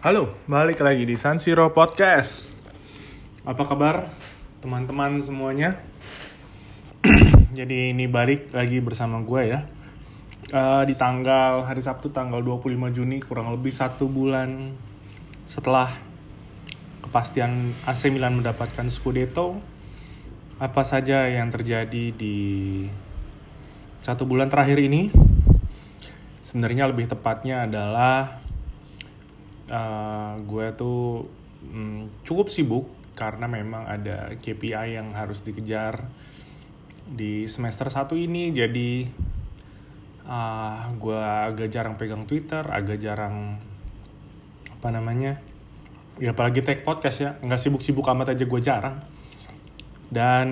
Halo, balik lagi di San Siro Podcast. Apa kabar teman-teman semuanya? Jadi ini balik lagi bersama gue ya. Uh, di tanggal hari Sabtu tanggal 25 Juni kurang lebih satu bulan setelah kepastian AC Milan mendapatkan Scudetto. Apa saja yang terjadi di satu bulan terakhir ini? Sebenarnya lebih tepatnya adalah uh, gue tuh um, cukup sibuk karena memang ada KPI yang harus dikejar di semester satu ini. Jadi uh, gue agak jarang pegang Twitter agak jarang apa namanya ya apalagi take podcast ya nggak sibuk-sibuk amat aja gue jarang. Dan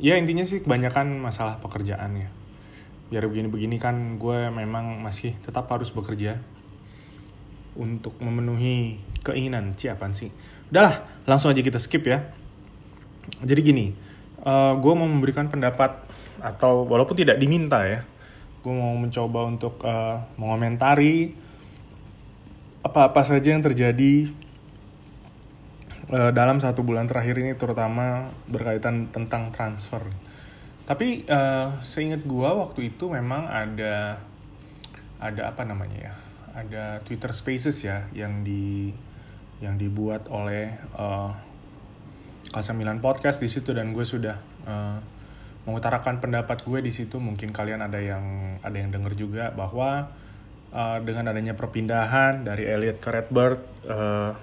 ya intinya sih kebanyakan masalah pekerjaan ya. Biar begini-begini kan gue memang masih tetap harus bekerja untuk memenuhi keinginan siapa sih udahlah langsung aja kita skip ya. Jadi gini uh, gue mau memberikan pendapat atau walaupun tidak diminta ya gue mau mencoba untuk uh, mengomentari apa-apa saja yang terjadi uh, dalam satu bulan terakhir ini terutama berkaitan tentang transfer. Tapi uh, seingat gue waktu itu memang ada ada apa namanya ya ada Twitter Spaces ya yang di yang dibuat oleh uh, Podcast di situ dan gue sudah uh, mengutarakan pendapat gue di situ. Mungkin kalian ada yang ada yang dengar juga bahwa uh, dengan adanya perpindahan dari Elliot ke Redbird uh,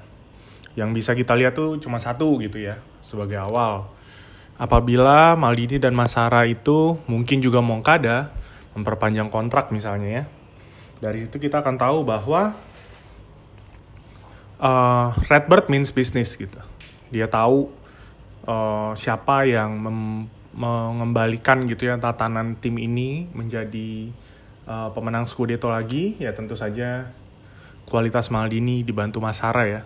yang bisa kita lihat tuh cuma satu gitu ya sebagai awal. Apabila Maldini dan Masara itu mungkin juga Moncada memperpanjang kontrak misalnya ya dari itu kita akan tahu bahwa uh, Redbird means business gitu. Dia tahu uh, siapa yang mengembalikan gitu ya tatanan tim ini menjadi uh, pemenang Scudetto lagi. Ya tentu saja kualitas Maldini dibantu Masara ya.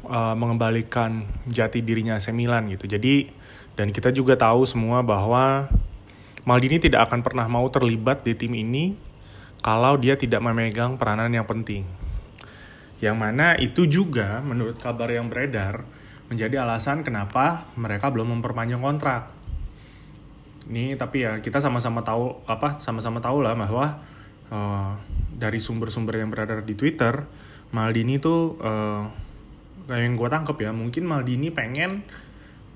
Uh, mengembalikan jati dirinya AC Milan gitu. Jadi dan kita juga tahu semua bahwa Maldini tidak akan pernah mau terlibat di tim ini kalau dia tidak memegang peranan yang penting. Yang mana itu juga menurut kabar yang beredar menjadi alasan kenapa mereka belum memperpanjang kontrak. Ini tapi ya kita sama-sama tahu apa sama-sama tahu lah bahwa uh, dari sumber-sumber yang beredar di Twitter Maldini tuh uh, yang gue tangkep ya mungkin Maldini pengen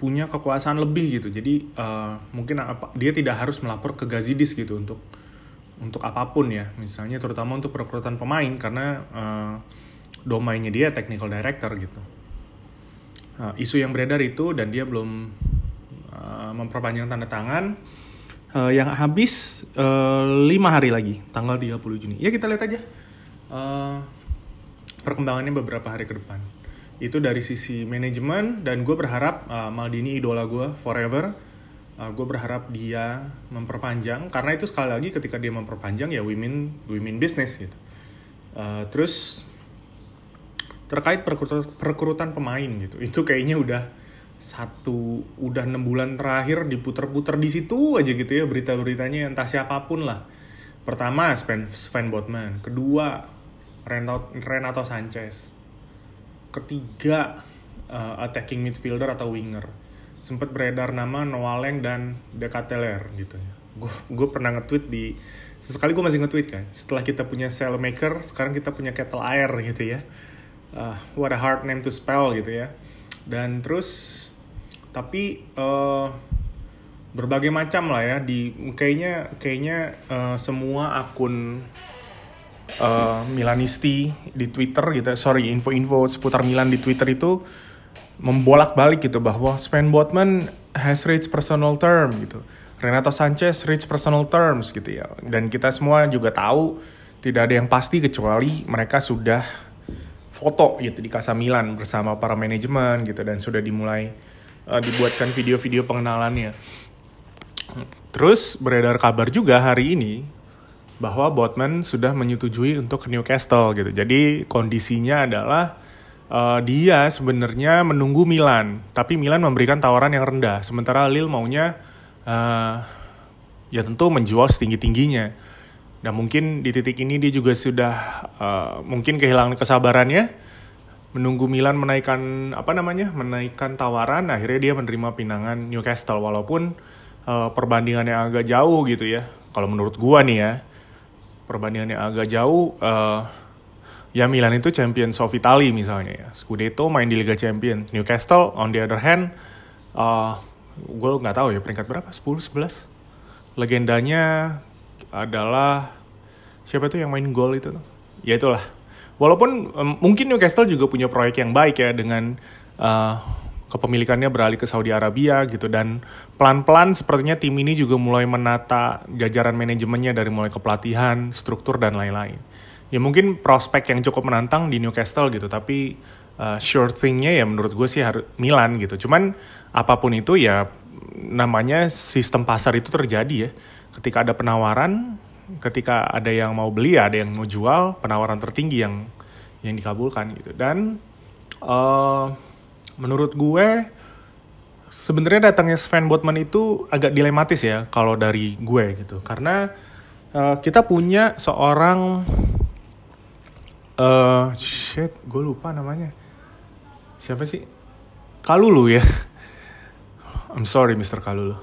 punya kekuasaan lebih gitu jadi uh, mungkin apa dia tidak harus melapor ke Gazidis gitu untuk untuk apa pun ya. Misalnya terutama untuk perekrutan pemain karena uh, domainnya dia technical director gitu. Uh, isu yang beredar itu dan dia belum uh, memperpanjang tanda tangan uh, yang habis lima uh, hari lagi tanggal 30 Juni. Ya kita lihat aja uh, perkembangannya beberapa hari ke depan. Itu dari sisi manajemen dan gue berharap uh, Maldini idola gue forever uh, gue berharap dia memperpanjang karena itu sekali lagi ketika dia memperpanjang ya women women business gitu. Uh, terus terkait perekrutan pemain gitu itu kayaknya udah satu udah enam bulan terakhir diputer-puter di situ aja gitu ya berita-beritanya entah siapa pun lah. Pertama Sven, Sven Botman kedua Renato, Renato Sanchez ketiga uh, attacking midfielder atau winger sempat beredar nama Noaleng dan Decateler gitu ya. Gue pernah nge-tweet di sesekali gue masih nge-tweet kan. Setelah kita punya maker sekarang kita punya kettle air gitu ya. Uh, what a hard name to spell gitu ya. Dan terus tapi uh, berbagai macam lah ya di kayaknya kayaknya uh, semua akun uh, Milanisti di Twitter gitu sorry info-info seputar Milan di Twitter itu membolak-balik gitu bahwa Sven Botman has reached personal term gitu. Renato Sanchez reach personal terms gitu ya. Dan kita semua juga tahu tidak ada yang pasti kecuali mereka sudah foto gitu di Casa Milan bersama para manajemen gitu dan sudah dimulai uh, dibuatkan video-video pengenalannya. Terus beredar kabar juga hari ini bahwa Botman sudah menyetujui untuk Newcastle gitu. Jadi kondisinya adalah uh, dia sebenarnya menunggu Milan, tapi Milan memberikan tawaran yang rendah. Sementara Lille maunya uh, ya tentu menjual setinggi tingginya. Dan mungkin di titik ini dia juga sudah uh, mungkin kehilangan kesabarannya menunggu Milan menaikkan apa namanya menaikkan tawaran akhirnya dia menerima pinangan Newcastle walaupun uh, perbandingannya agak jauh gitu ya kalau menurut gua nih ya perbandingannya agak jauh uh, ya Milan itu Champions of Italy misalnya ya. Scudetto main di Liga Champions. Newcastle on the other hand uh, gue nggak tahu ya peringkat berapa? 10 11 legendanya adalah siapa tuh yang main gol itu ya itulah. Walaupun um, mungkin Newcastle juga punya proyek yang baik ya dengan uh, kepemilikannya beralih ke Saudi Arabia gitu. Dan pelan-pelan sepertinya tim ini juga mulai menata jajaran manajemennya dari mulai kepelatihan, struktur dan lain-lain. Ya mungkin prospek yang cukup menantang di Newcastle gitu, tapi uh, sure thing-nya ya menurut gue sih harus Milan gitu. Cuman apa pun itu ya namanya sistem pasar itu terjadi ya. Ketika ada penawaran, ketika ada yang mau beli, ada yang mau jual, penawaran tertinggi yang yang dikabulkan gitu. Dan uh, menurut gue sebenarnya datangnya Sven Botman itu agak dilematis ya kalau dari gue gitu. Karena uh, kita punya seorang uh, shit, gue lupa namanya. Siapa sih? Kalulu ya. I'm sorry Mr. Kalulu.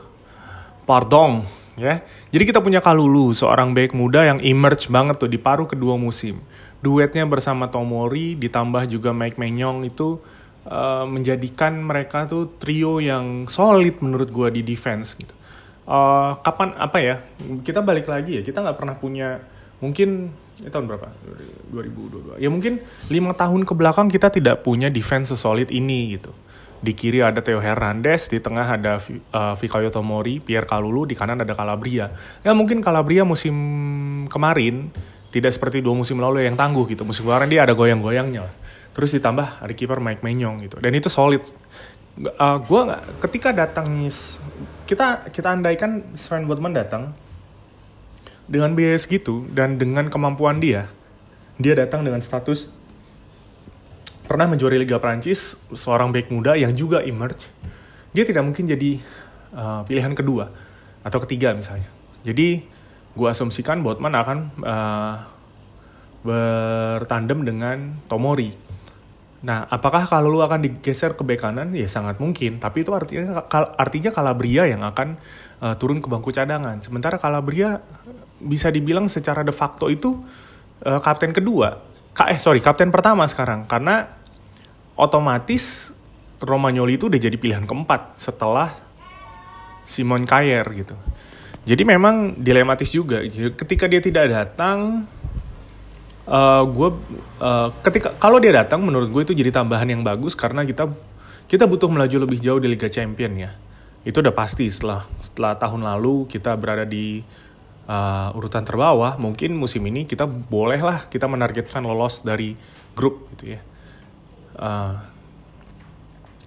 Pardon ya. Jadi kita punya Kalulu, seorang back muda yang emerge banget tuh di paruh kedua musim. Duetnya bersama Tomori ditambah juga Mike Menyong itu uh, menjadikan mereka tuh trio yang solid menurut gue di defense gitu. Uh, kapan apa ya? Kita balik lagi ya. Kita nggak pernah punya mungkin ya tahun berapa? 2022. Ya mungkin lima tahun ke belakang kita tidak punya defense sesolid ini gitu di kiri ada Theo Hernandez, di tengah ada uh, Tomori, Pierre Kalulu, di kanan ada Calabria. Ya mungkin Calabria musim kemarin tidak seperti dua musim lalu yang tangguh gitu. Musim kemarin dia ada goyang-goyangnya lah. Terus ditambah ada kiper Mike Menyong gitu. Dan itu solid. Uh, gua nggak ketika datang kita kita andaikan Sven Botman datang dengan biaya segitu dan dengan kemampuan dia, dia datang dengan status pernah menjuari Liga Prancis, seorang back muda yang juga emerge, dia tidak mungkin jadi uh, pilihan kedua atau ketiga misalnya. Jadi gue asumsikan Botman akan uh, bertandem dengan Tomori. Nah, apakah kalau lu akan digeser ke bek kanan? Ya sangat mungkin. Tapi itu artinya artinya Calabria yang akan uh, turun ke bangku cadangan. Sementara Calabria bisa dibilang secara de facto itu uh, kapten kedua. Ka eh sorry, kapten pertama sekarang karena otomatis Romagnoli itu udah jadi pilihan keempat setelah Simon Kayer gitu. Jadi memang dilematis juga. Ketika dia tidak datang, uh, eh, gue uh, ketika kalau dia datang, menurut gue itu jadi tambahan yang bagus karena kita kita butuh melaju lebih jauh di Liga Champion ya. Itu udah pasti setelah setelah tahun lalu kita berada di uh, urutan terbawah, mungkin musim ini kita bolehlah kita menargetkan lolos dari grup gitu ya. Uh,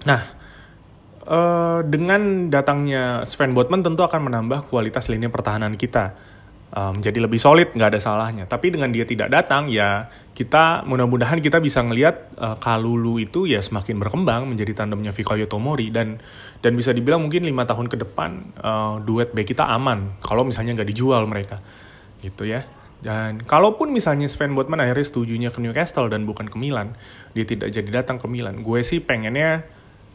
nah, uh, dengan datangnya Sven Botman tentu akan menambah kualitas lini pertahanan kita menjadi lebih solid, nggak ada salahnya. Tapi dengan dia tidak datang, ya kita mudah-mudahan kita bisa ngelihat uh, Kalulu itu ya semakin berkembang menjadi tandemnya Fikayo Tomori dan dan bisa dibilang mungkin lima tahun ke depan uh, duet back kita aman kalau misalnya nggak dijual mereka, gitu ya. Dan kalaupun misalnya Sven Botman akhirnya setujunya ke Newcastle dan bukan ke Milan, dia tidak jadi datang ke Milan. Gue sih pengennya,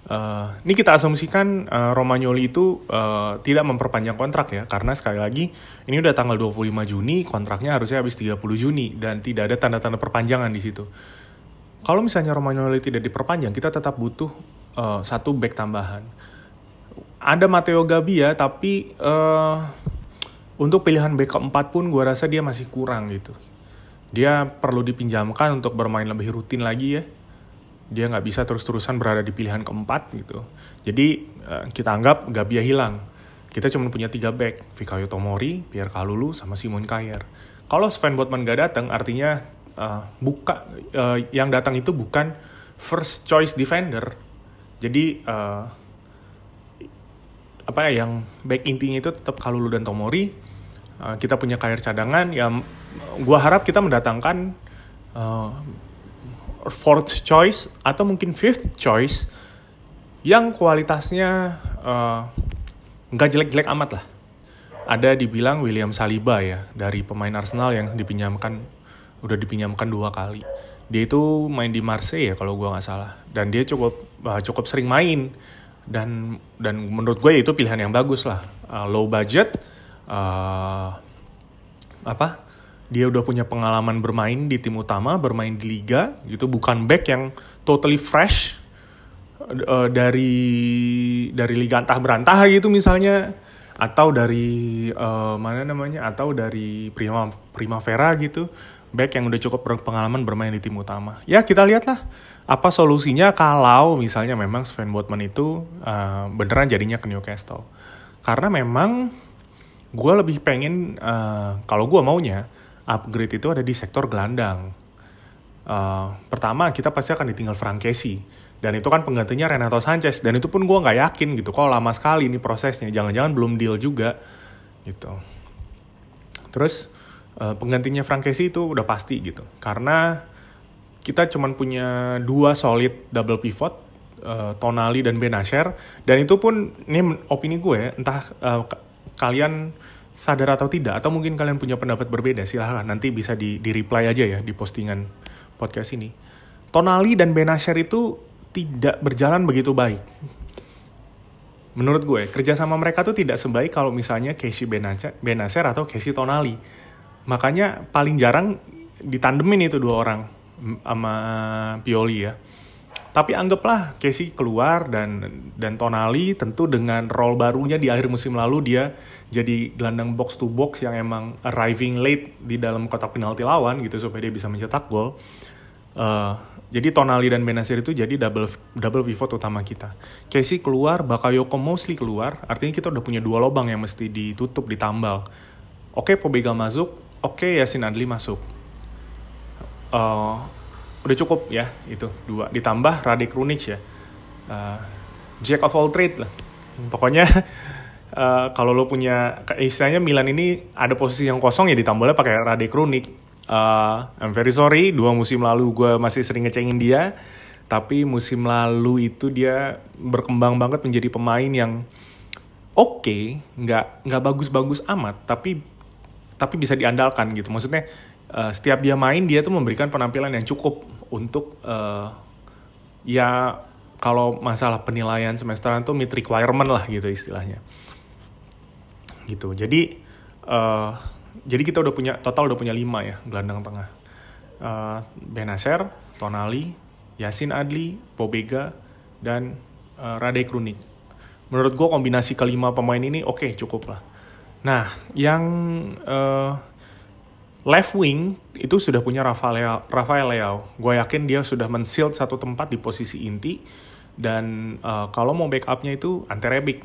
uh, ini kita asumsikan uh, Romagnoli itu uh, tidak memperpanjang kontrak ya, karena sekali lagi ini udah tanggal 25 Juni, kontraknya harusnya habis 30 Juni dan tidak ada tanda-tanda perpanjangan di situ. Kalau misalnya Romagnoli tidak diperpanjang, kita tetap butuh uh, satu back tambahan. Ada Matteo Gabbia, tapi uh, untuk pilihan back keempat pun gue rasa dia masih kurang gitu. Dia perlu dipinjamkan untuk bermain lebih rutin lagi ya. Dia nggak bisa terus-terusan berada di pilihan keempat gitu. Jadi uh, kita anggap Gabia hilang. Kita cuma punya tiga back, Fikayo Tomori, Pierre Kalulu, sama Simon Kayer. Kalau Sven Botman gak datang, artinya uh, buka uh, yang datang itu bukan first choice defender. Jadi uh, apa ya yang back intinya itu tetap Kalulu dan Tomori uh, kita punya karir cadangan ya gue harap kita mendatangkan uh, fourth choice atau mungkin fifth choice yang kualitasnya nggak uh, jelek-jelek amat lah. Ada dibilang William Saliba ya dari pemain Arsenal yang dipinjamkan udah dipinjamkan dua kali. Dia itu main di Marseille ya kalau gue nggak salah. Dan dia cukup uh, cukup sering main. Dan dan menurut gue itu pilihan yang bagus lah. Uh, low budget uh, apa dia udah punya pengalaman bermain di tim utama bermain di liga gitu. Bukan back yang totally fresh uh, dari dari liga antah berantah gitu misalnya. Atau dari uh, mana namanya atau dari Prima Primavera gitu. Back yang udah cukup berpengalaman bermain di tim utama. Ya kita lihatlah apa solusinya kalau misalnya memang Sven Botman itu uh, beneran jadinya ke Newcastle. Karena memang gue lebih pengen uh, kalau gue maunya upgrade itu ada di sektor gelandang. Uh, pertama kita pasti akan ditinggal Frank Casey dan itu kan penggantinya Renato Sanchez. Dan itu pun gue nggak yakin gitu. Kalau lama sekali ini prosesnya. Jangan-jangan belum deal juga gitu. Terus uh, penggantinya Frank Casey itu udah pasti gitu. Karena kita cuma punya dua solid double pivot uh, Tonali dan Benasher dan itu pun ini opini gue entah uh, kalian sadar atau tidak atau mungkin kalian punya pendapat berbeda silahkan nanti bisa di, di reply aja ya di postingan podcast ini Tonali dan Benasher itu tidak berjalan begitu baik. Menurut gue, kerjasama mereka tuh tidak sebaik kalau misalnya Casey Benacer atau Casey Tonali. Makanya paling jarang ditandemin itu dua orang sama Pioli ya. Tapi anggaplah Casey keluar dan dan Tonali tentu dengan role barunya di akhir musim lalu dia jadi gelandang box to box yang emang arriving late di dalam kotak penalti lawan gitu supaya dia bisa mencetak gol. Uh, jadi Tonali dan Benasir itu jadi double double pivot utama kita. Casey keluar, Bakayoko mostly keluar, artinya kita udah punya dua lubang yang mesti ditutup, ditambal. Oke, okay, Pobega masuk, oke okay, Yasin Adli masuk. Uh, udah cukup ya itu dua. Ditambah Radek Runic ya. Uh, Jack of all trade lah. Pokoknya uh, kalau lo punya istilahnya Milan ini ada posisi yang kosong ya ditambahnya pakai Radek Runic Uh, I'm very sorry, dua musim lalu gue masih sering ngecengin dia. Tapi musim lalu itu dia berkembang banget menjadi pemain yang oke, okay, nggak nggak bagus-bagus amat, tapi tapi bisa diandalkan gitu. Maksudnya uh, setiap dia main dia tuh memberikan penampilan yang cukup untuk uh, ya kalau masalah penilaian semesteran tuh meet requirement lah gitu istilahnya. Gitu. Jadi uh, jadi kita udah punya total udah punya lima ya gelandang tengah uh, Benacer, Tonali, Yasin Adli, Pobega dan uh, Rade Krunic. Menurut gue kombinasi kelima pemain ini oke okay, cukup lah. Nah yang uh, left wing itu sudah punya Rafael Rafael Leao. Gue yakin dia sudah mensilt satu tempat di posisi inti dan uh, kalau mau backupnya itu Ante Rebic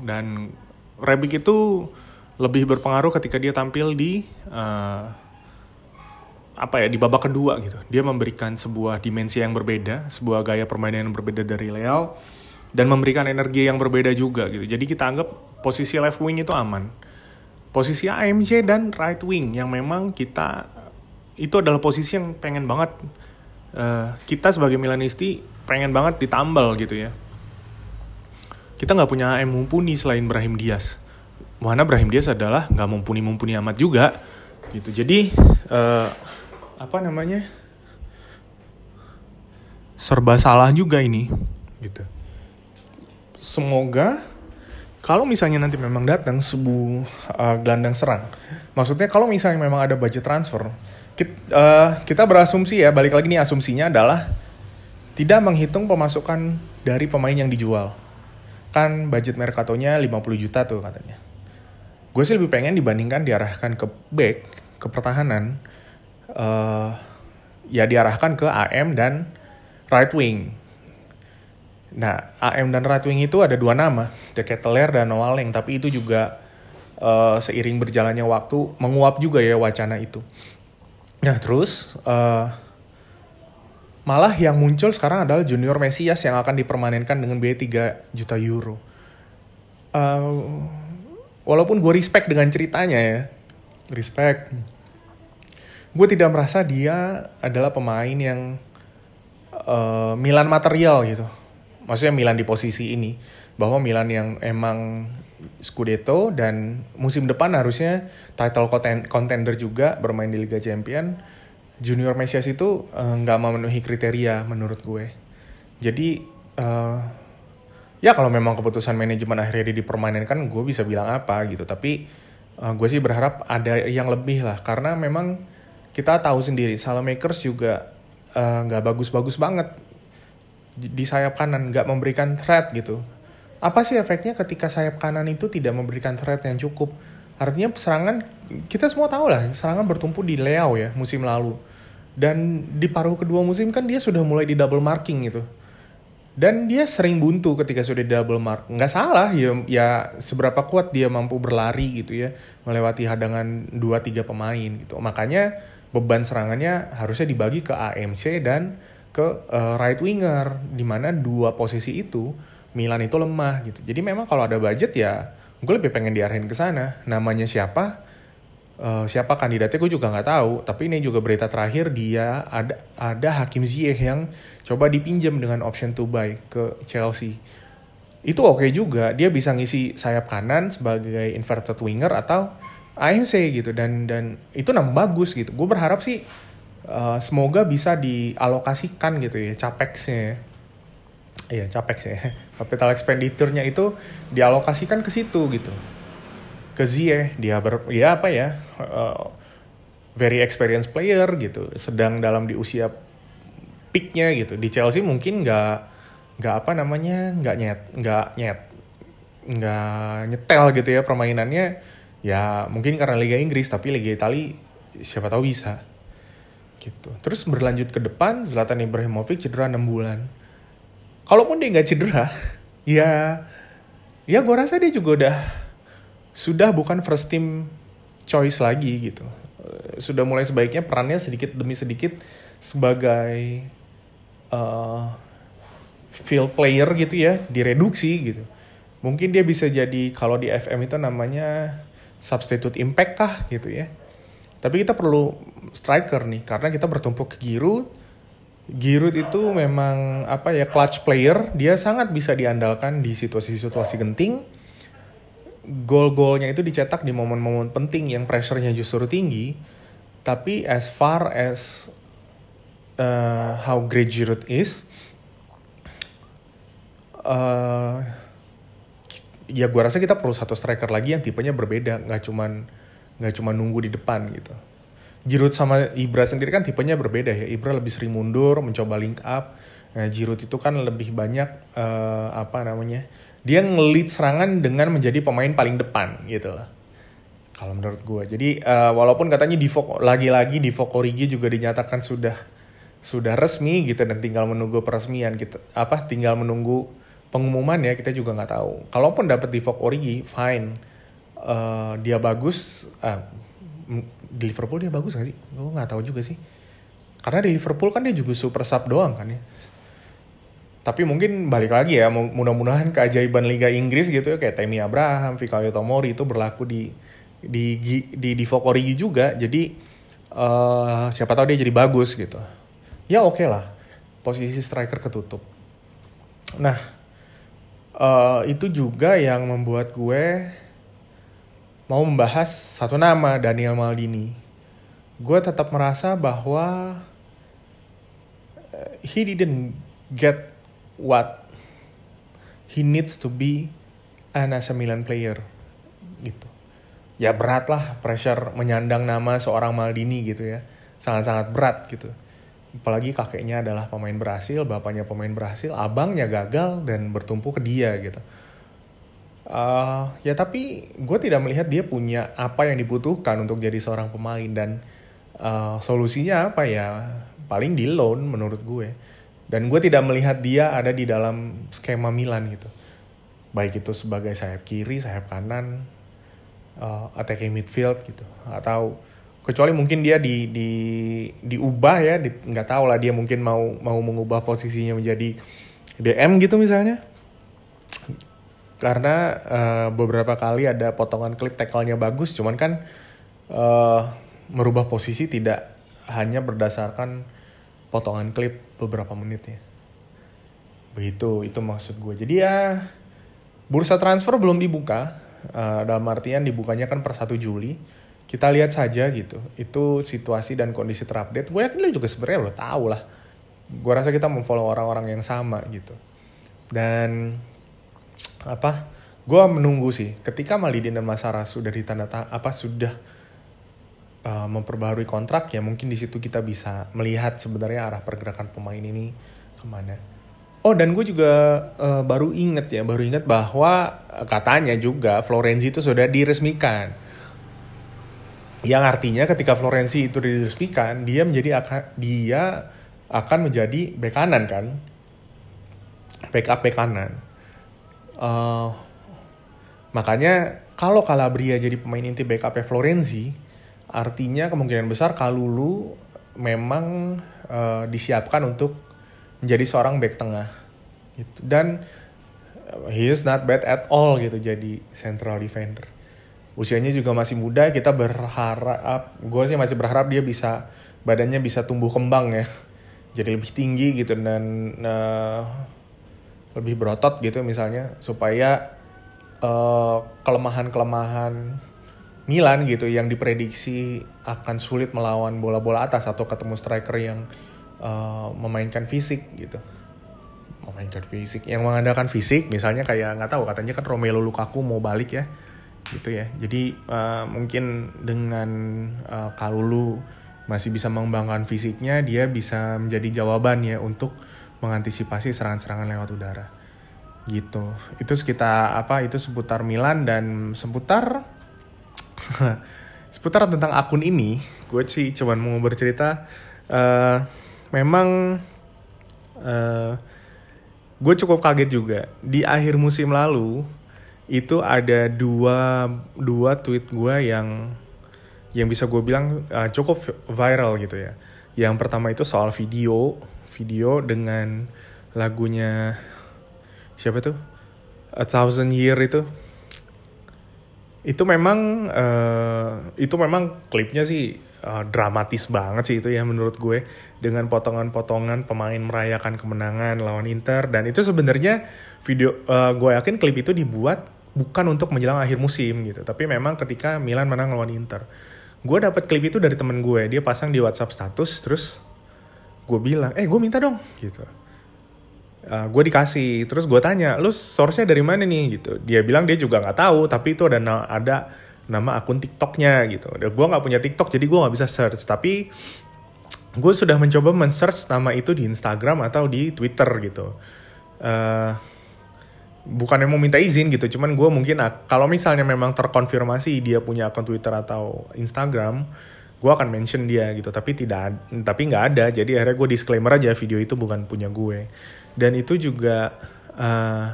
dan Rebic itu lebih berpengaruh ketika dia tampil di uh, apa ya di babak kedua gitu. Dia memberikan sebuah dimensi yang berbeda, sebuah gaya permainan yang berbeda dari Leao dan memberikan energi yang berbeda juga gitu. Jadi kita anggap posisi left wing itu aman. Posisi AMC dan right wing yang memang kita itu adalah posisi yang pengen banget uh, kita sebagai Milanisti pengen banget ditambal gitu ya. Kita nggak punya AM mumpuni selain Brahim Diaz mana Brahim Diaz adalah nggak mumpuni-mumpuni amat juga gitu. Jadi uh, apa namanya serba salah juga ini gitu. Semoga kalau misalnya nanti memang datang sebuah uh, gelandang serang maksudnya kalau misalnya memang ada budget transfer kita, uh, eh, kita berasumsi ya balik lagi nih asumsinya adalah tidak menghitung pemasukan dari pemain yang dijual. Kan budget Mercatonya 50 juta tuh katanya. Gue sih lebih pengen dibandingkan diarahkan ke back ke pertahanan uh, ya diarahkan ke AM dan right wing nah AM dan right wing itu ada dua nama The Keteler dan Noaleng tapi itu juga uh, seiring berjalannya waktu menguap juga ya wacana itu. Nah terus uh, malah yang muncul sekarang adalah Junior Mesias yang akan dipermanenkan dengan biaya 3 juta euro. Uh, walaupun gue respect dengan ceritanya ya respect. Gue tidak merasa dia adalah pemain yang uh, Milan material gitu maksudnya Milan di posisi ini bahwa Milan yang emang Scudetto dan musim depan harusnya title contender juga bermain di Liga Champion. Junior Mesias itu eh, nggak uh, memenuhi kriteria menurut gue. Jadi uh, ya kalau memang keputusan manajemen akhirnya dipermanenkan, gue bisa bilang apa gitu. Tapi uh, gue sih berharap ada yang lebih lah karena memang kita tahu sendiri Salamakers juga nggak uh, bagus-bagus banget di sayap kanan, nggak memberikan threat gitu apa sih efeknya ketika sayap kanan itu tidak memberikan threat yang cukup? Artinya serangan, kita semua tahu lah, serangan bertumpu di Leo ya musim lalu. Dan di paruh kedua musim kan dia sudah mulai di double marking gitu. Dan dia sering buntu ketika sudah double mark. Nggak salah ya, ya seberapa kuat dia mampu berlari gitu ya. Melewati hadangan 2-3 pemain gitu. Makanya beban serangannya harusnya dibagi ke AMC dan ke uh, right winger. Di mana dua posisi itu Milan itu lemah gitu. Jadi memang kalau ada budget ya gue lebih pengen diarahin ke sana. Namanya siapa? Uh, siapa kandidatnya gue juga nggak tahu. Tapi ini juga berita terakhir dia ada ada Hakim Ziyech yang coba dipinjam dengan option to buy ke Chelsea. Itu oke okay juga. Dia bisa ngisi sayap kanan sebagai inverted winger atau AMC gitu dan dan itu nama bagus gitu. Gue berharap sih uh, semoga bisa dialokasikan gitu ya capexnya iya capek sih capital expenditure-nya itu dialokasikan ke situ gitu. Ke Zie dia ber ya apa ya uh, very experienced player gitu. Sedang dalam di usia peaknya gitu. Di Chelsea mungkin nggak nggak apa namanya nggak nyet nggak nyet nggak nyetel gitu ya permainannya. Ya mungkin karena Liga Inggris tapi Liga Italia siapa tahu bisa gitu. Terus berlanjut ke depan Zlatan Ibrahimovic cedera 6 bulan. Kalaupun dia nggak cedera ya ya gue rasa dia juga udah sudah bukan first team choice lagi gitu. Sudah mulai sebaiknya perannya sedikit demi sedikit sebagai uh, field player gitu ya direduksi gitu. Mungkin dia bisa jadi kalau di FM itu namanya substitute impact kah gitu ya tapi kita perlu striker nih karena kita bertumpuk ke Giroud Giroud itu memang apa ya clutch player, dia sangat bisa diandalkan di situasi-situasi genting. Gol-golnya itu dicetak di momen-momen penting yang pressure-nya justru tinggi. Tapi as far as uh, how great Giroud is, uh, ya gue rasa kita perlu satu striker lagi yang tipenya berbeda, nggak cuman nggak cuma nunggu di depan gitu. Giroud sama Ibra sendiri kan tipenya berbeda ya. Ibra lebih sering mundur, mencoba link up. Nah, Giroud itu kan lebih banyak uh, apa namanya? Dia ngelit serangan dengan menjadi pemain paling depan gitu lah. Kalau menurut gue. Jadi uh, walaupun katanya di lagi-lagi di Origi juga dinyatakan sudah sudah resmi gitu dan tinggal menunggu peresmian gitu. Apa tinggal menunggu pengumuman ya kita juga nggak tahu. Kalaupun dapat di Origi, fine. Uh, dia bagus, uh, di Liverpool dia bagus gak sih? Gue nggak tahu juga sih. Karena di Liverpool kan dia juga super sub doang kan ya. Tapi mungkin balik lagi ya, mudah-mudahan keajaiban Liga Inggris gitu ya kayak Temi Abraham, Fikayo Tomori itu berlaku di di di di, di Fokorigi juga. Jadi uh, siapa tahu dia jadi bagus gitu. Ya oke okay lah, posisi striker ketutup. Nah, uh, itu juga yang membuat gue mau membahas satu nama Daniel Maldini. Gue tetap merasa bahwa uh, he didn't get what he needs to be an AC Milan player gitu. Ya berat lah pressure menyandang nama seorang Maldini gitu ya. Sangat-sangat berat gitu. Apalagi kakeknya adalah pemain berhasil, bapaknya pemain berhasil, abangnya gagal dan bertumpu ke dia gitu Uh, ya tapi gue tidak melihat dia punya apa yang dibutuhkan untuk jadi seorang pemain dan uh, solusinya apa ya? Paling di loan menurut gue. Dan gue tidak melihat dia ada di dalam skema Milan gitu. Baik itu sebagai sayap kiri sayap kanan uh, attacking midfield gitu. Atau kecuali mungkin dia di di diubah ya nggak tahu lah dia mungkin mau mau mengubah posisinya menjadi DM gitu misalnya karena uh, beberapa kali ada potongan klip tackle-nya bagus cuman kan uh, merubah posisi tidak hanya berdasarkan potongan klip beberapa menit ya. Begitu itu maksud gue. Jadi ya bursa transfer belum dibuka. Uh, dalam artian dibukanya kan per 1 Juli. Kita lihat saja gitu. Itu situasi dan kondisi terupdate. Gue yakin lo juga sebenarnya lo tahu lah. Gue rasa kita memfollow orang-orang yang sama gitu. Dan apa? Gue menunggu sih. Ketika Malidin dan Masara sudah ditanda apa sudah uh, memperbaharui kontrak ya mungkin di situ kita bisa melihat sebenarnya arah pergerakan pemain ini ke mana. Oh dan gue juga uh, baru inget ya baru inget bahwa katanya juga Florenzi itu sudah diresmikan. Yang artinya ketika Florenzi itu diresmikan dia menjadi akan dia akan menjadi bek kanan kan? Backup bek kanan uh, Makanya kalau Calabria jadi pemain inti backup Florenzi, artinya kemungkinan besar Kalulu memang uh, disiapkan untuk menjadi seorang back tengah. Gitu. Dan uh, he is not bad at all gitu jadi central defender. Usianya juga masih muda, kita berharap, gue sih masih berharap dia bisa badannya bisa tumbuh kembang ya, jadi lebih tinggi gitu dan uh, lebih berotot gitu misalnya supaya eh, kelemahan-kelemahan Milan gitu yang diprediksi akan sulit melawan bola-bola atas atau ketemu striker yang uh, memainkan fisik gitu. Memainkan fisik yang mengandalkan fisik misalnya kayak nggak tahu katanya kan Romelu Lukaku mau balik ya gitu ya. Jadi uh, mungkin dengan uh, Kalulu masih bisa mengembangkan fisiknya dia bisa menjadi jawaban ya untuk mengantisipasi serangan-serangan lewat udara. Gitu. Itu sekitar apa itu seputar Milan dan seputar seputar tentang akun ini gue sih cuman mau bercerita uh, memang uh, gue cukup kaget juga. Di akhir musim lalu itu ada dua dua tweet gue yang yang bisa gue bilang uh, cukup viral gitu ya. Yang pertama itu soal video video dengan lagunya siapa tuh? A Thousand Year itu. Itu memang uh, itu memang klipnya sih uh, dramatis banget sih itu ya menurut gue. Dengan potongan-potongan pemain merayakan kemenangan lawan Inter. Dan itu sebenarnya video uh, gue yakin klip itu dibuat bukan untuk menjelang akhir musim gitu. Tapi memang ketika Milan menang lawan Inter. Gue dapet klip itu dari temen gue. Dia pasang di WhatsApp status terus gue bilang eh gue minta dong gitu. Uh, eh, gue dikasih terus gue tanya lu source-nya dari mana nih? Gitu. Dia bilang dia juga nggak tahu tapi itu ada ada nama akun TikToknya gitu. Gue nggak punya TikTok jadi gue nggak bisa search. Tapi gue sudah mencoba men-search nama itu di Instagram atau di Twitter gitu. Uh, bukan yang mau minta izin gitu. Cuman gue mungkin kalau misalnya memang terkonfirmasi dia punya akun Twitter atau Instagram gue akan mention dia gitu tapi tidak tapi nggak ada. Jadi akhirnya gue disclaimer aja video itu bukan punya gue. Dan itu juga uh,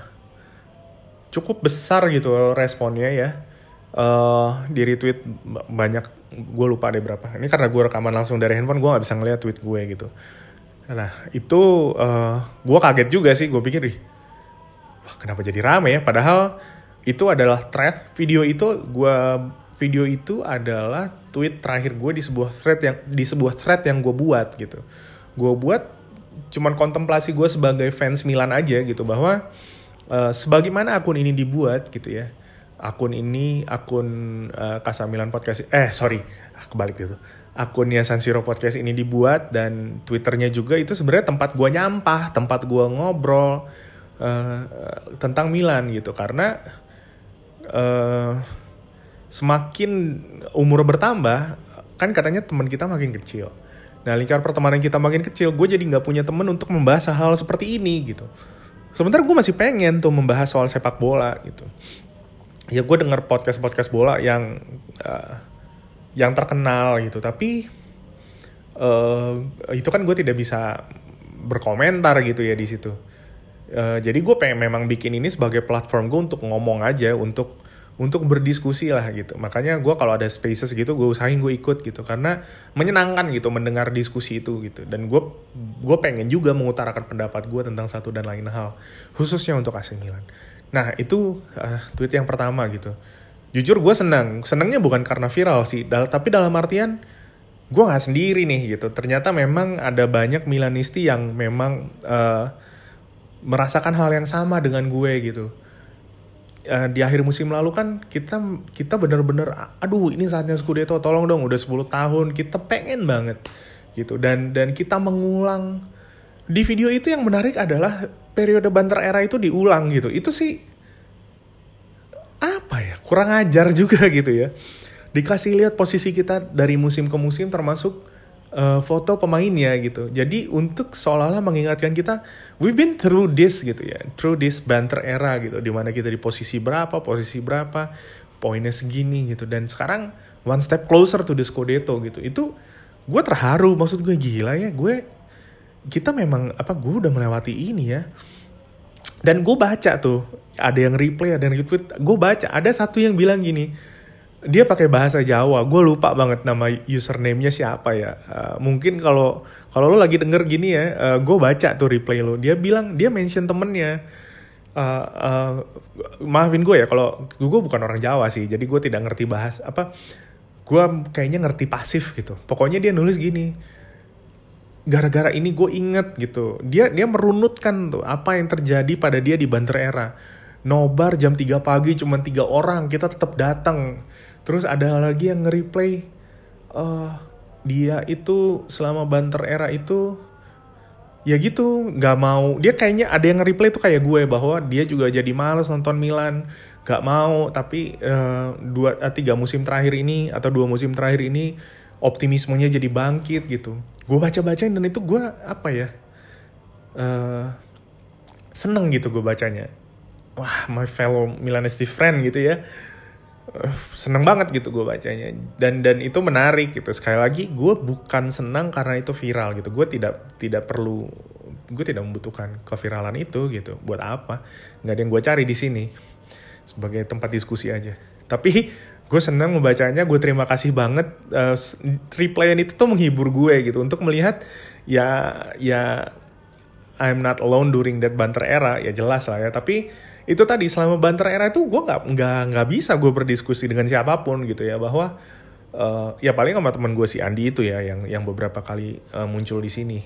cukup besar gitu responnya ya. Uh, di retweet banyak gue lupa deh berapa. Ini karena gue rekaman langsung dari handphone gue nggak bisa ngeliat tweet gue gitu. Nah itu uh, eh, gue kaget juga sih. Gue pikir ih wah kenapa jadi rame ya? Padahal itu adalah thread video itu gue video itu adalah tweet terakhir gue di sebuah thread yang di sebuah thread yang gue buat gitu. Gue buat cuman kontemplasi gue sebagai fans Milan aja gitu bahwa uh, sebagaimana akun ini dibuat gitu ya. Akun ini akun uh, Kasa Milan podcast eh sorry kebalik gitu. Akunnya San Siro podcast ini dibuat dan twitternya juga itu sebenarnya tempat gue nyampah tempat gue ngobrol uh, tentang Milan gitu. Karena uh, semakin umur bertambah kan katanya teman kita makin kecil Nah lingkar pertemanan kita makin kecil, gue jadi nggak punya temen untuk membahas hal, hal seperti ini gitu. Sementara gue masih pengen tuh membahas soal sepak bola gitu. Ya gue denger podcast-podcast bola yang uh, yang terkenal gitu, tapi uh, itu kan gue tidak bisa berkomentar gitu ya di situ. Uh, jadi gue pengen memang bikin ini sebagai platform gue untuk ngomong aja, untuk untuk berdiskusi lah gitu. Makanya gue kalau ada spaces gitu gue usahain gue ikut gitu karena menyenangkan gitu mendengar diskusi itu gitu. Dan gue gue pengen juga mengutarakan pendapat gue tentang satu dan lain hal khususnya untuk AC Milan. Nah itu uh, tweet yang pertama gitu. Jujur gue senang, senangnya bukan karena viral sih, dal tapi dalam artian gue nggak sendiri nih gitu. Ternyata memang ada banyak Milanisti yang memang uh, merasakan hal yang sama dengan gue gitu uh, di akhir musim lalu kan kita kita bener-bener aduh ini saatnya Scudetto tolong dong udah 10 tahun kita pengen banget gitu. Dan dan kita mengulang. Di video itu yang menarik adalah periode banter era itu diulang gitu. Itu sih apa ya kurang ajar juga gitu ya. Dikasih lihat posisi kita dari musim ke musim termasuk uh, foto pemainnya gitu. Jadi untuk seolah-olah mengingatkan kita, we've been through this gitu ya, through this banter era gitu, di mana kita di posisi berapa, posisi berapa, poinnya segini gitu. Dan sekarang one step closer to the Scudetto gitu. Itu gue terharu, maksud gue gila ya, gue kita memang apa gue udah melewati ini ya. Dan gue baca tuh, ada yang replay, ada yang retweet, gue baca, ada satu yang bilang gini, dia pakai bahasa Jawa. Gue lupa banget nama username-nya siapa ya. Uh, mungkin kalau kalau lo lagi denger gini ya, uh, eh, gue baca tuh replay lo. Dia bilang dia mention temennya. Uh, uh, maafin gue ya kalau gue bukan orang Jawa sih, jadi gue tidak ngerti bahas apa. Gue kayaknya ngerti pasif gitu. Pokoknya dia nulis gini. Gara-gara ini gue inget gitu. Dia dia merunutkan tuh apa yang terjadi pada dia di Banter Era nobar jam 3 pagi cuma tiga orang kita tetap datang terus ada lagi yang nge-replay uh, dia itu selama banter era itu ya gitu nggak mau. Dia kayaknya ada yang nge-replay tuh kayak gue bahwa dia juga jadi males nonton Milan nggak mau. Tapi uh, dua uh, tiga musim terakhir ini atau dua musim terakhir ini optimismenya jadi bangkit gitu. Gue baca bacain dan itu gue apa ya uh, seneng gitu gue bacanya. Wah my fellow Milanisti friend gitu ya seneng banget gitu gue bacanya. Dan dan itu menarik gitu. Sekali lagi gue bukan senang karena itu viral gitu. Gue tidak tidak perlu gue tidak membutuhkan keviralan itu gitu. Buat apa? Nggak ada yang gue cari di sini. Sebagai tempat diskusi aja. Tapi gue senang membacanya. Gue terima kasih banget. Uh, replyan itu tuh menghibur gue gitu. Untuk melihat ya ya I'm not alone during that banter era. Ya jelas lah ya. Tapi itu tadi selama banter era itu gue nggak nggak nggak bisa gue berdiskusi dengan siapa pun gitu ya bahwa uh, ya paling sama teman gue si Andi itu ya yang yang beberapa kali uh, muncul di sini.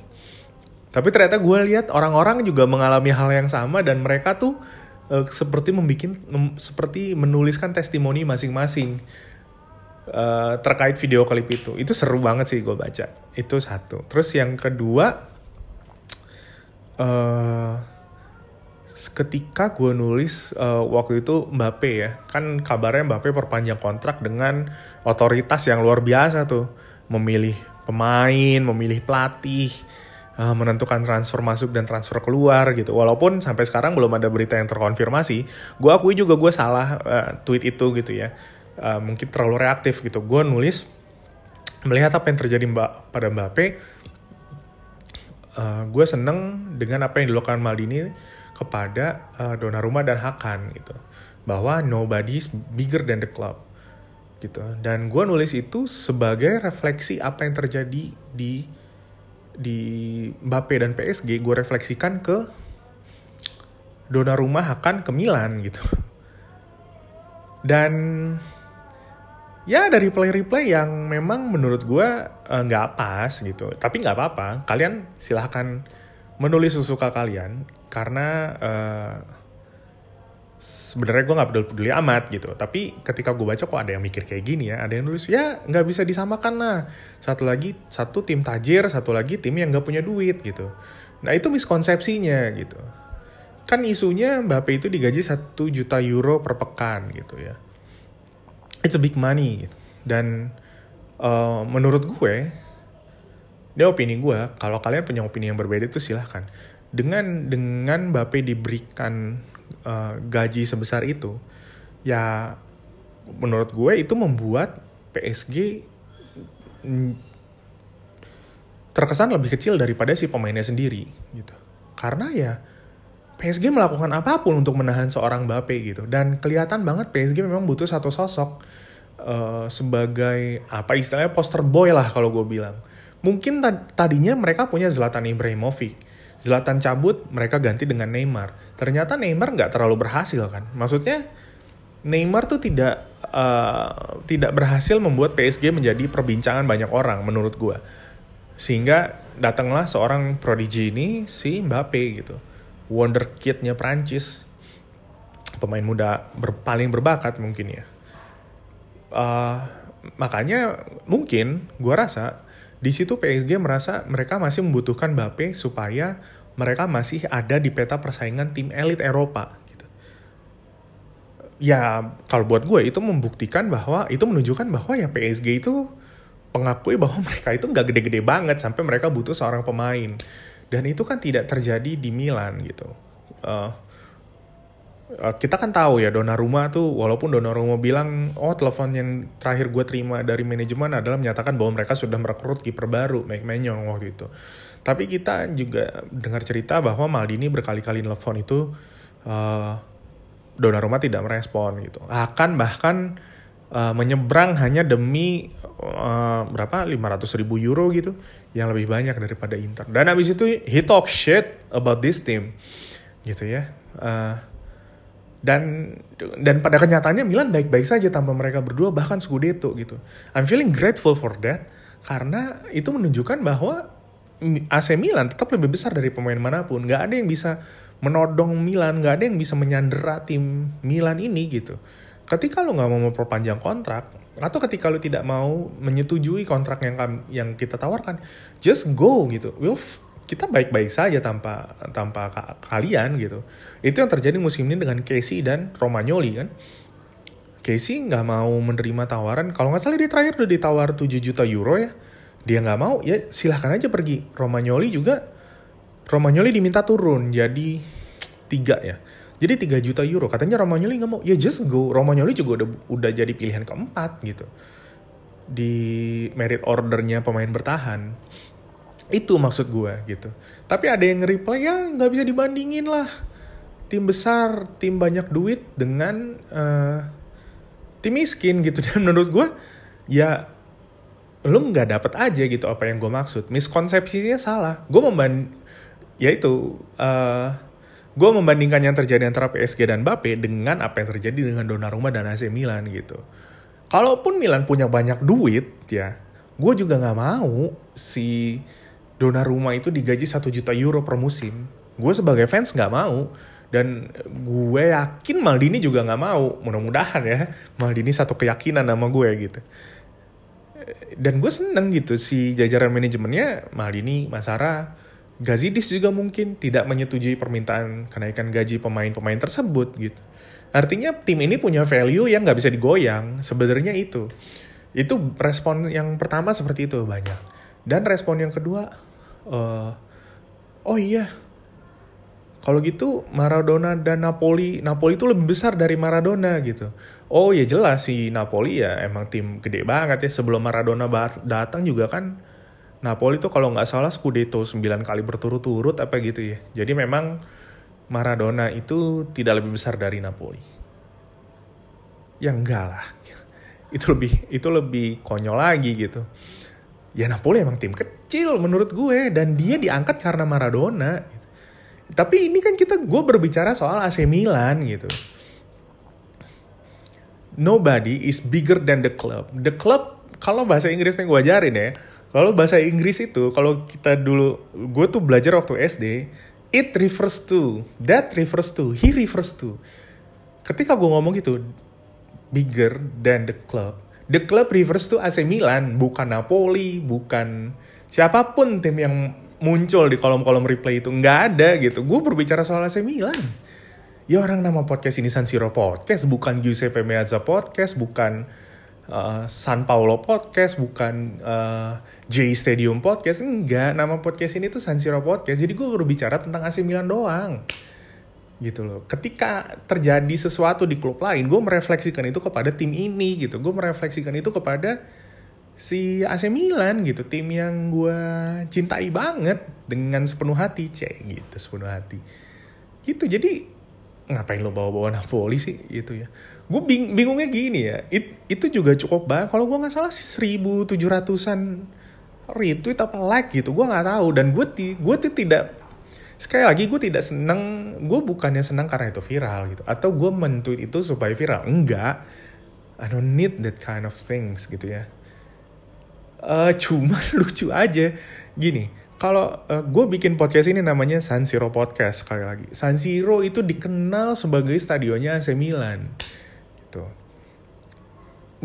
Tapi ternyata gue lihat orang-orang juga mengalami hal yang sama dan mereka tuh uh, seperti membuat mem, seperti menuliskan testimoni masing-masing uh, terkait video klip itu. Itu seru banget sih gue baca. Itu satu. Terus yang kedua uh, ketika gue nulis uh, waktu itu Mbappe ya kan kabarnya Mbappe perpanjang kontrak dengan otoritas yang luar biasa tuh. Memilih pemain memilih pelatih uh, menentukan transfer masuk dan transfer keluar gitu. Walaupun sampai sekarang belum ada berita yang terkonfirmasi gue akui juga gue salah uh, tweet itu gitu ya. Uh, mungkin terlalu reaktif gitu. Gue nulis melihat apa yang terjadi mbak pada Mbappe uh, gue seneng dengan apa yang dilakukan Maldini kepada uh, Donnarumma dan Hakan gitu. Bahwa nobody is bigger than the club gitu. Dan gue nulis itu sebagai refleksi apa yang terjadi di di Mbappe dan PSG gue refleksikan ke Donnarumma Hakan ke Milan gitu. Dan ya dari replay-replay yang memang menurut gue uh, nggak uh, pas gitu. Tapi nggak apa-apa kalian silahkan menulis sesuka kalian karena uh, sebenarnya gue nggak peduli peduli amat gitu. Tapi ketika gue baca kok ada yang mikir kayak gini ya ada yang nulis ya nggak bisa disamakan lah. Satu lagi satu tim tajir satu lagi tim yang nggak punya duit gitu. Nah itu miskonsepsinya gitu. Kan isunya Mbappe itu digaji satu juta euro per pekan gitu ya. It's a big money gitu. Dan uh, menurut gue dia opini gue kalau kalian punya opini yang berbeda itu silahkan. Dengan dengan Mbappe diberikan uh, gaji sebesar itu ya menurut gue itu membuat PSG terkesan lebih kecil daripada si pemainnya sendiri gitu. Karena ya PSG melakukan apa pun untuk menahan seorang Mbappe gitu. Dan kelihatan banget PSG memang butuh satu sosok uh, sebagai apa istilahnya poster boy lah kalau gue bilang mungkin tadinya mereka punya Zlatan Ibrahimovic Zlatan cabut, mereka ganti dengan Neymar. Ternyata Neymar nggak terlalu berhasil kan. Maksudnya Neymar tuh tidak uh, tidak berhasil membuat PSG menjadi perbincangan banyak orang menurut gue. Sehingga datanglah seorang prodigy ini si Mbappe gitu. Wonder kidnya Prancis. pemain muda ber, paling berbakat mungkin ya. Uh, makanya mungkin gue rasa di situ PSG merasa mereka masih membutuhkan Mbappe supaya mereka masih ada di peta persaingan tim elit Eropa gitu. Ya kalau buat gue itu membuktikan bahwa itu menunjukkan bahwa ya PSG itu pengakui bahwa mereka itu nggak gede-gede banget sampai mereka butuh seorang pemain dan itu kan tidak terjadi di Milan gitu. Uh, kita kan tahu ya Donnarumma tuh walaupun Donnarumma bilang oh telepon yang terakhir gue terima dari manajemen adalah menyatakan bahwa mereka sudah merekrut kiper baru Mike Maignan waktu itu tapi kita juga dengar cerita bahwa Maldini berkali-kali nelfon itu uh, Donnarumma tidak merespon gitu. Akan bahkan uh, menyeberang hanya demi uh, berapa 500 ribu euro gitu yang lebih banyak daripada Inter. Dan abis itu he talk shit about this team gitu ya. Uh, dan dan pada kenyataannya Milan baik-baik saja tanpa mereka berdua bahkan Scudetto gitu. I'm feeling grateful for that karena itu menunjukkan bahwa AC Milan tetap lebih besar dari pemain mana pun. Gak ada yang bisa menodong Milan, gak ada yang bisa menyandera tim Milan ini gitu. Ketika lo nggak mau memperpanjang kontrak, atau ketika lo tidak mau menyetujui kontrak yang yang kita tawarkan, just go gitu. We'll kita baik-baik saja tanpa tanpa kalian gitu. Itu yang terjadi musim ini dengan Casey dan Romagnoli kan. Casey nggak mau menerima tawaran, kalau nggak salah dia terakhir udah ditawar 7 juta euro ya. Dia nggak mau ya silahkan aja pergi. Romagnoli juga Romagnoli diminta turun jadi tiga ya. Jadi 3 juta euro. Katanya Romagnoli nggak mau. Ya just go. Romagnoli juga udah udah jadi pilihan keempat gitu. Di merit ordernya pemain bertahan itu maksud gue gitu. Tapi ada yang nge-reply ya nggak bisa dibandingin lah. Tim besar tim banyak duit dengan uh, tim miskin gitu. Dan menurut gue ya lu nggak dapet aja gitu apa yang gue maksud. Miskonsepsinya salah. Gue memban ya itu uh, eh, gue membandingkan yang terjadi antara PSG dan Mbappe dengan apa yang terjadi dengan Donnarumma dan AC Milan gitu. Kalaupun Milan punya banyak duit ya gue juga nggak mau si Donnarumma itu digaji satu juta euro per musim gue sebagai fans nggak mau dan gue yakin Maldini juga nggak mau mudah-mudahan ya Maldini satu keyakinan sama gue gitu dan gue seneng gitu si jajaran manajemennya Maldini, Masara, Gazidis juga mungkin tidak menyetujui permintaan kenaikan gaji pemain-pemain tersebut gitu. Artinya tim ini punya value yang nggak bisa digoyang. Sebenarnya itu. Itu respon yang pertama seperti itu banyak. Dan respon yang kedua, uh, oh iya, kalau gitu Maradona dan Napoli, Napoli itu lebih besar dari Maradona gitu. Oh ya jelas si Napoli ya emang tim gede banget ya. Sebelum Maradona datang juga kan Napoli tuh kalau nggak salah Scudetto 9 kali berturut-turut apa gitu ya. Jadi memang Maradona itu tidak lebih besar dari Napoli. Ya enggak lah. Itu lebih itu lebih konyol lagi gitu. Ya Napoli emang tim kecil menurut gue dan dia diangkat karena Maradona tapi ini kan kita gue berbicara soal AC Milan gitu. Nobody is bigger than the club. The club kalau bahasa Inggrisnya gue ajarin ya. Kalau bahasa Inggris itu kalau kita dulu gue tuh belajar waktu SD, it refers to, that refers to, he refers to. Ketika gue ngomong gitu, bigger than the club. The club refers to AC Milan, bukan Napoli, bukan siapa pun tim yang muncul di kolom-kolom replay itu. Nggak ada gitu. Gue berbicara soal AC Milan. Ya orang nama podcast ini San Siro Podcast bukan Giuseppe Meazza Podcast bukan uh, San Paulo Podcast bukan uh, J Stadium Podcast. Enggak nama podcast ini tuh San Siro Podcast. Jadi gue berbicara tentang AC Milan doang gitu loh. Ketika terjadi sesuatu di klub lain, gue merefleksikan itu kepada tim ini gitu. Gue merefleksikan itu kepada si AC Milan gitu. Tim yang gue cintai banget dengan sepenuh hati cek gitu sepenuh hati. Gitu jadi ngapain lo bawa-bawa Napoli sih gitu ya. Gue bing bingungnya gini ya It, itu juga cukup banget kalau gue nggak salah sih seribu tujuh ratusan retweet apa like gitu gue nggak tahu. Dan gue ti gue tidak sekali lagi gue tidak seneng gue bukannya senang karena itu viral gitu atau gue mentweet itu supaya viral enggak I don't need that kind of things gitu ya uh, cuma lucu aja gini kalau uh, gue bikin podcast ini namanya San Siro Podcast sekali lagi. San Siro itu dikenal sebagai stadionnya AC Milan. Gitu.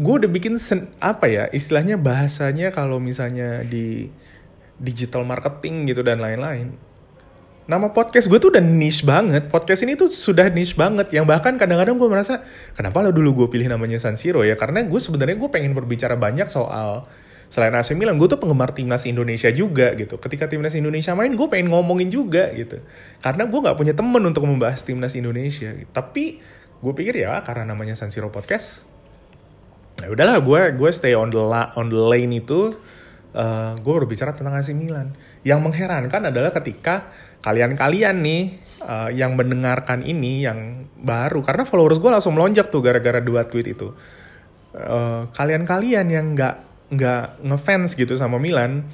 Gue udah bikin sen, apa ya istilahnya bahasanya kalau misalnya di digital marketing gitu dan lain-lain. Nama podcast gue tuh udah niche banget. Podcast ini tuh sudah niche banget. Yang bahkan kadang-kadang gue merasa, kenapa lo dulu gue pilih namanya San Siro ya? Karena gue sebenarnya gue pengen berbicara banyak soal selain AC Milan gue tuh penggemar timnas Indonesia juga gitu ketika timnas Indonesia main gue pengen ngomongin juga gitu karena gue nggak punya temen untuk membahas timnas Indonesia gitu. tapi gue pikir ya karena namanya San Siro podcast ya udahlah gue gue stay on the la, on the lane itu uh, eh, gue berbicara tentang AC Milan. Yang mengherankan adalah ketika kalian-kalian nih uh, yang mendengarkan ini yang baru karena followers gue langsung melonjak tuh gara-gara dua tweet itu. Uh, kalian-kalian yang nggak nggak ngefans gitu sama Milan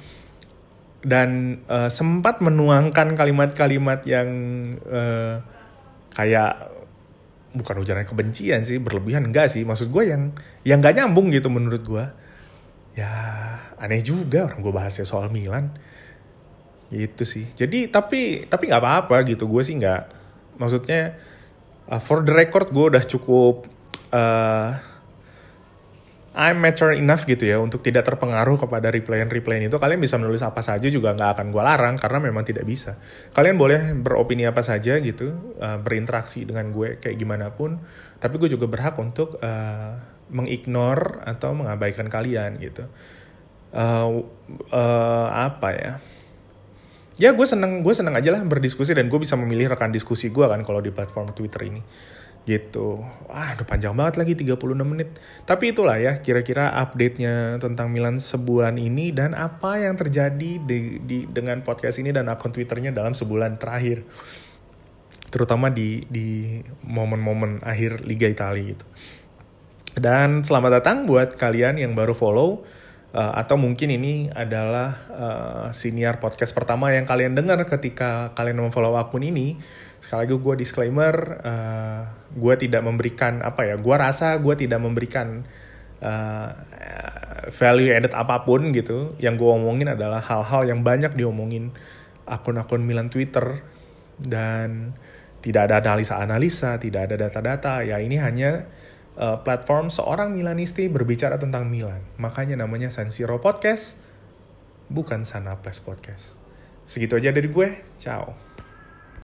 dan uh, sempat menuangkan kalimat-kalimat yang uh, kayak bukan ujaran kebencian sih berlebihan enggak sih. Maksud gue yang yang nggak nyambung gitu menurut gue ya aneh juga orang gue bahasnya soal Milan gitu sih jadi tapi tapi nggak apa-apa gitu gue sih nggak maksudnya uh, for the record gue udah cukup uh, I'm mature enough gitu ya untuk tidak terpengaruh kepada replyan-replyan itu. Kalian bisa menulis apa saja juga nggak akan gue larang karena memang tidak bisa. Kalian boleh beropini apa saja gitu, uh, berinteraksi dengan gue kayak gimana pun. Tapi gue juga berhak untuk uh, mengignore atau mengabaikan kalian gitu. Uh, uh, apa ya? Ya gue seneng gue seneng aja lah berdiskusi dan gue bisa memilih rekan diskusi gue kan kalau di platform Twitter ini gitu. Ah, udah panjang banget lagi 36 menit. Tapi itulah ya kira-kira update-nya tentang Milan sebulan ini dan apa yang terjadi di, di dengan podcast ini dan akun Twitternya dalam sebulan terakhir. Terutama di di momen-momen akhir Liga Italia gitu. Dan selamat datang buat kalian yang baru follow uh, atau mungkin ini adalah uh, senior podcast pertama yang kalian dengar ketika kalian memfollow akun ini. Sekali lagi gue disclaimer uh, eh, gue tidak memberikan apa ya gue rasa gue tidak memberikan uh, value added apa pun gitu. Yang gue omongin adalah hal-hal yang banyak diomongin akun-akun Milan Twitter. Dan tidak ada analisa-analisa tidak ada data-data. Ya ini hanya uh, platform seorang Milanisti berbicara tentang Milan. Makanya namanya San Siro Podcast bukan Sana Plus Podcast. Segitu aja dari gue. Ciao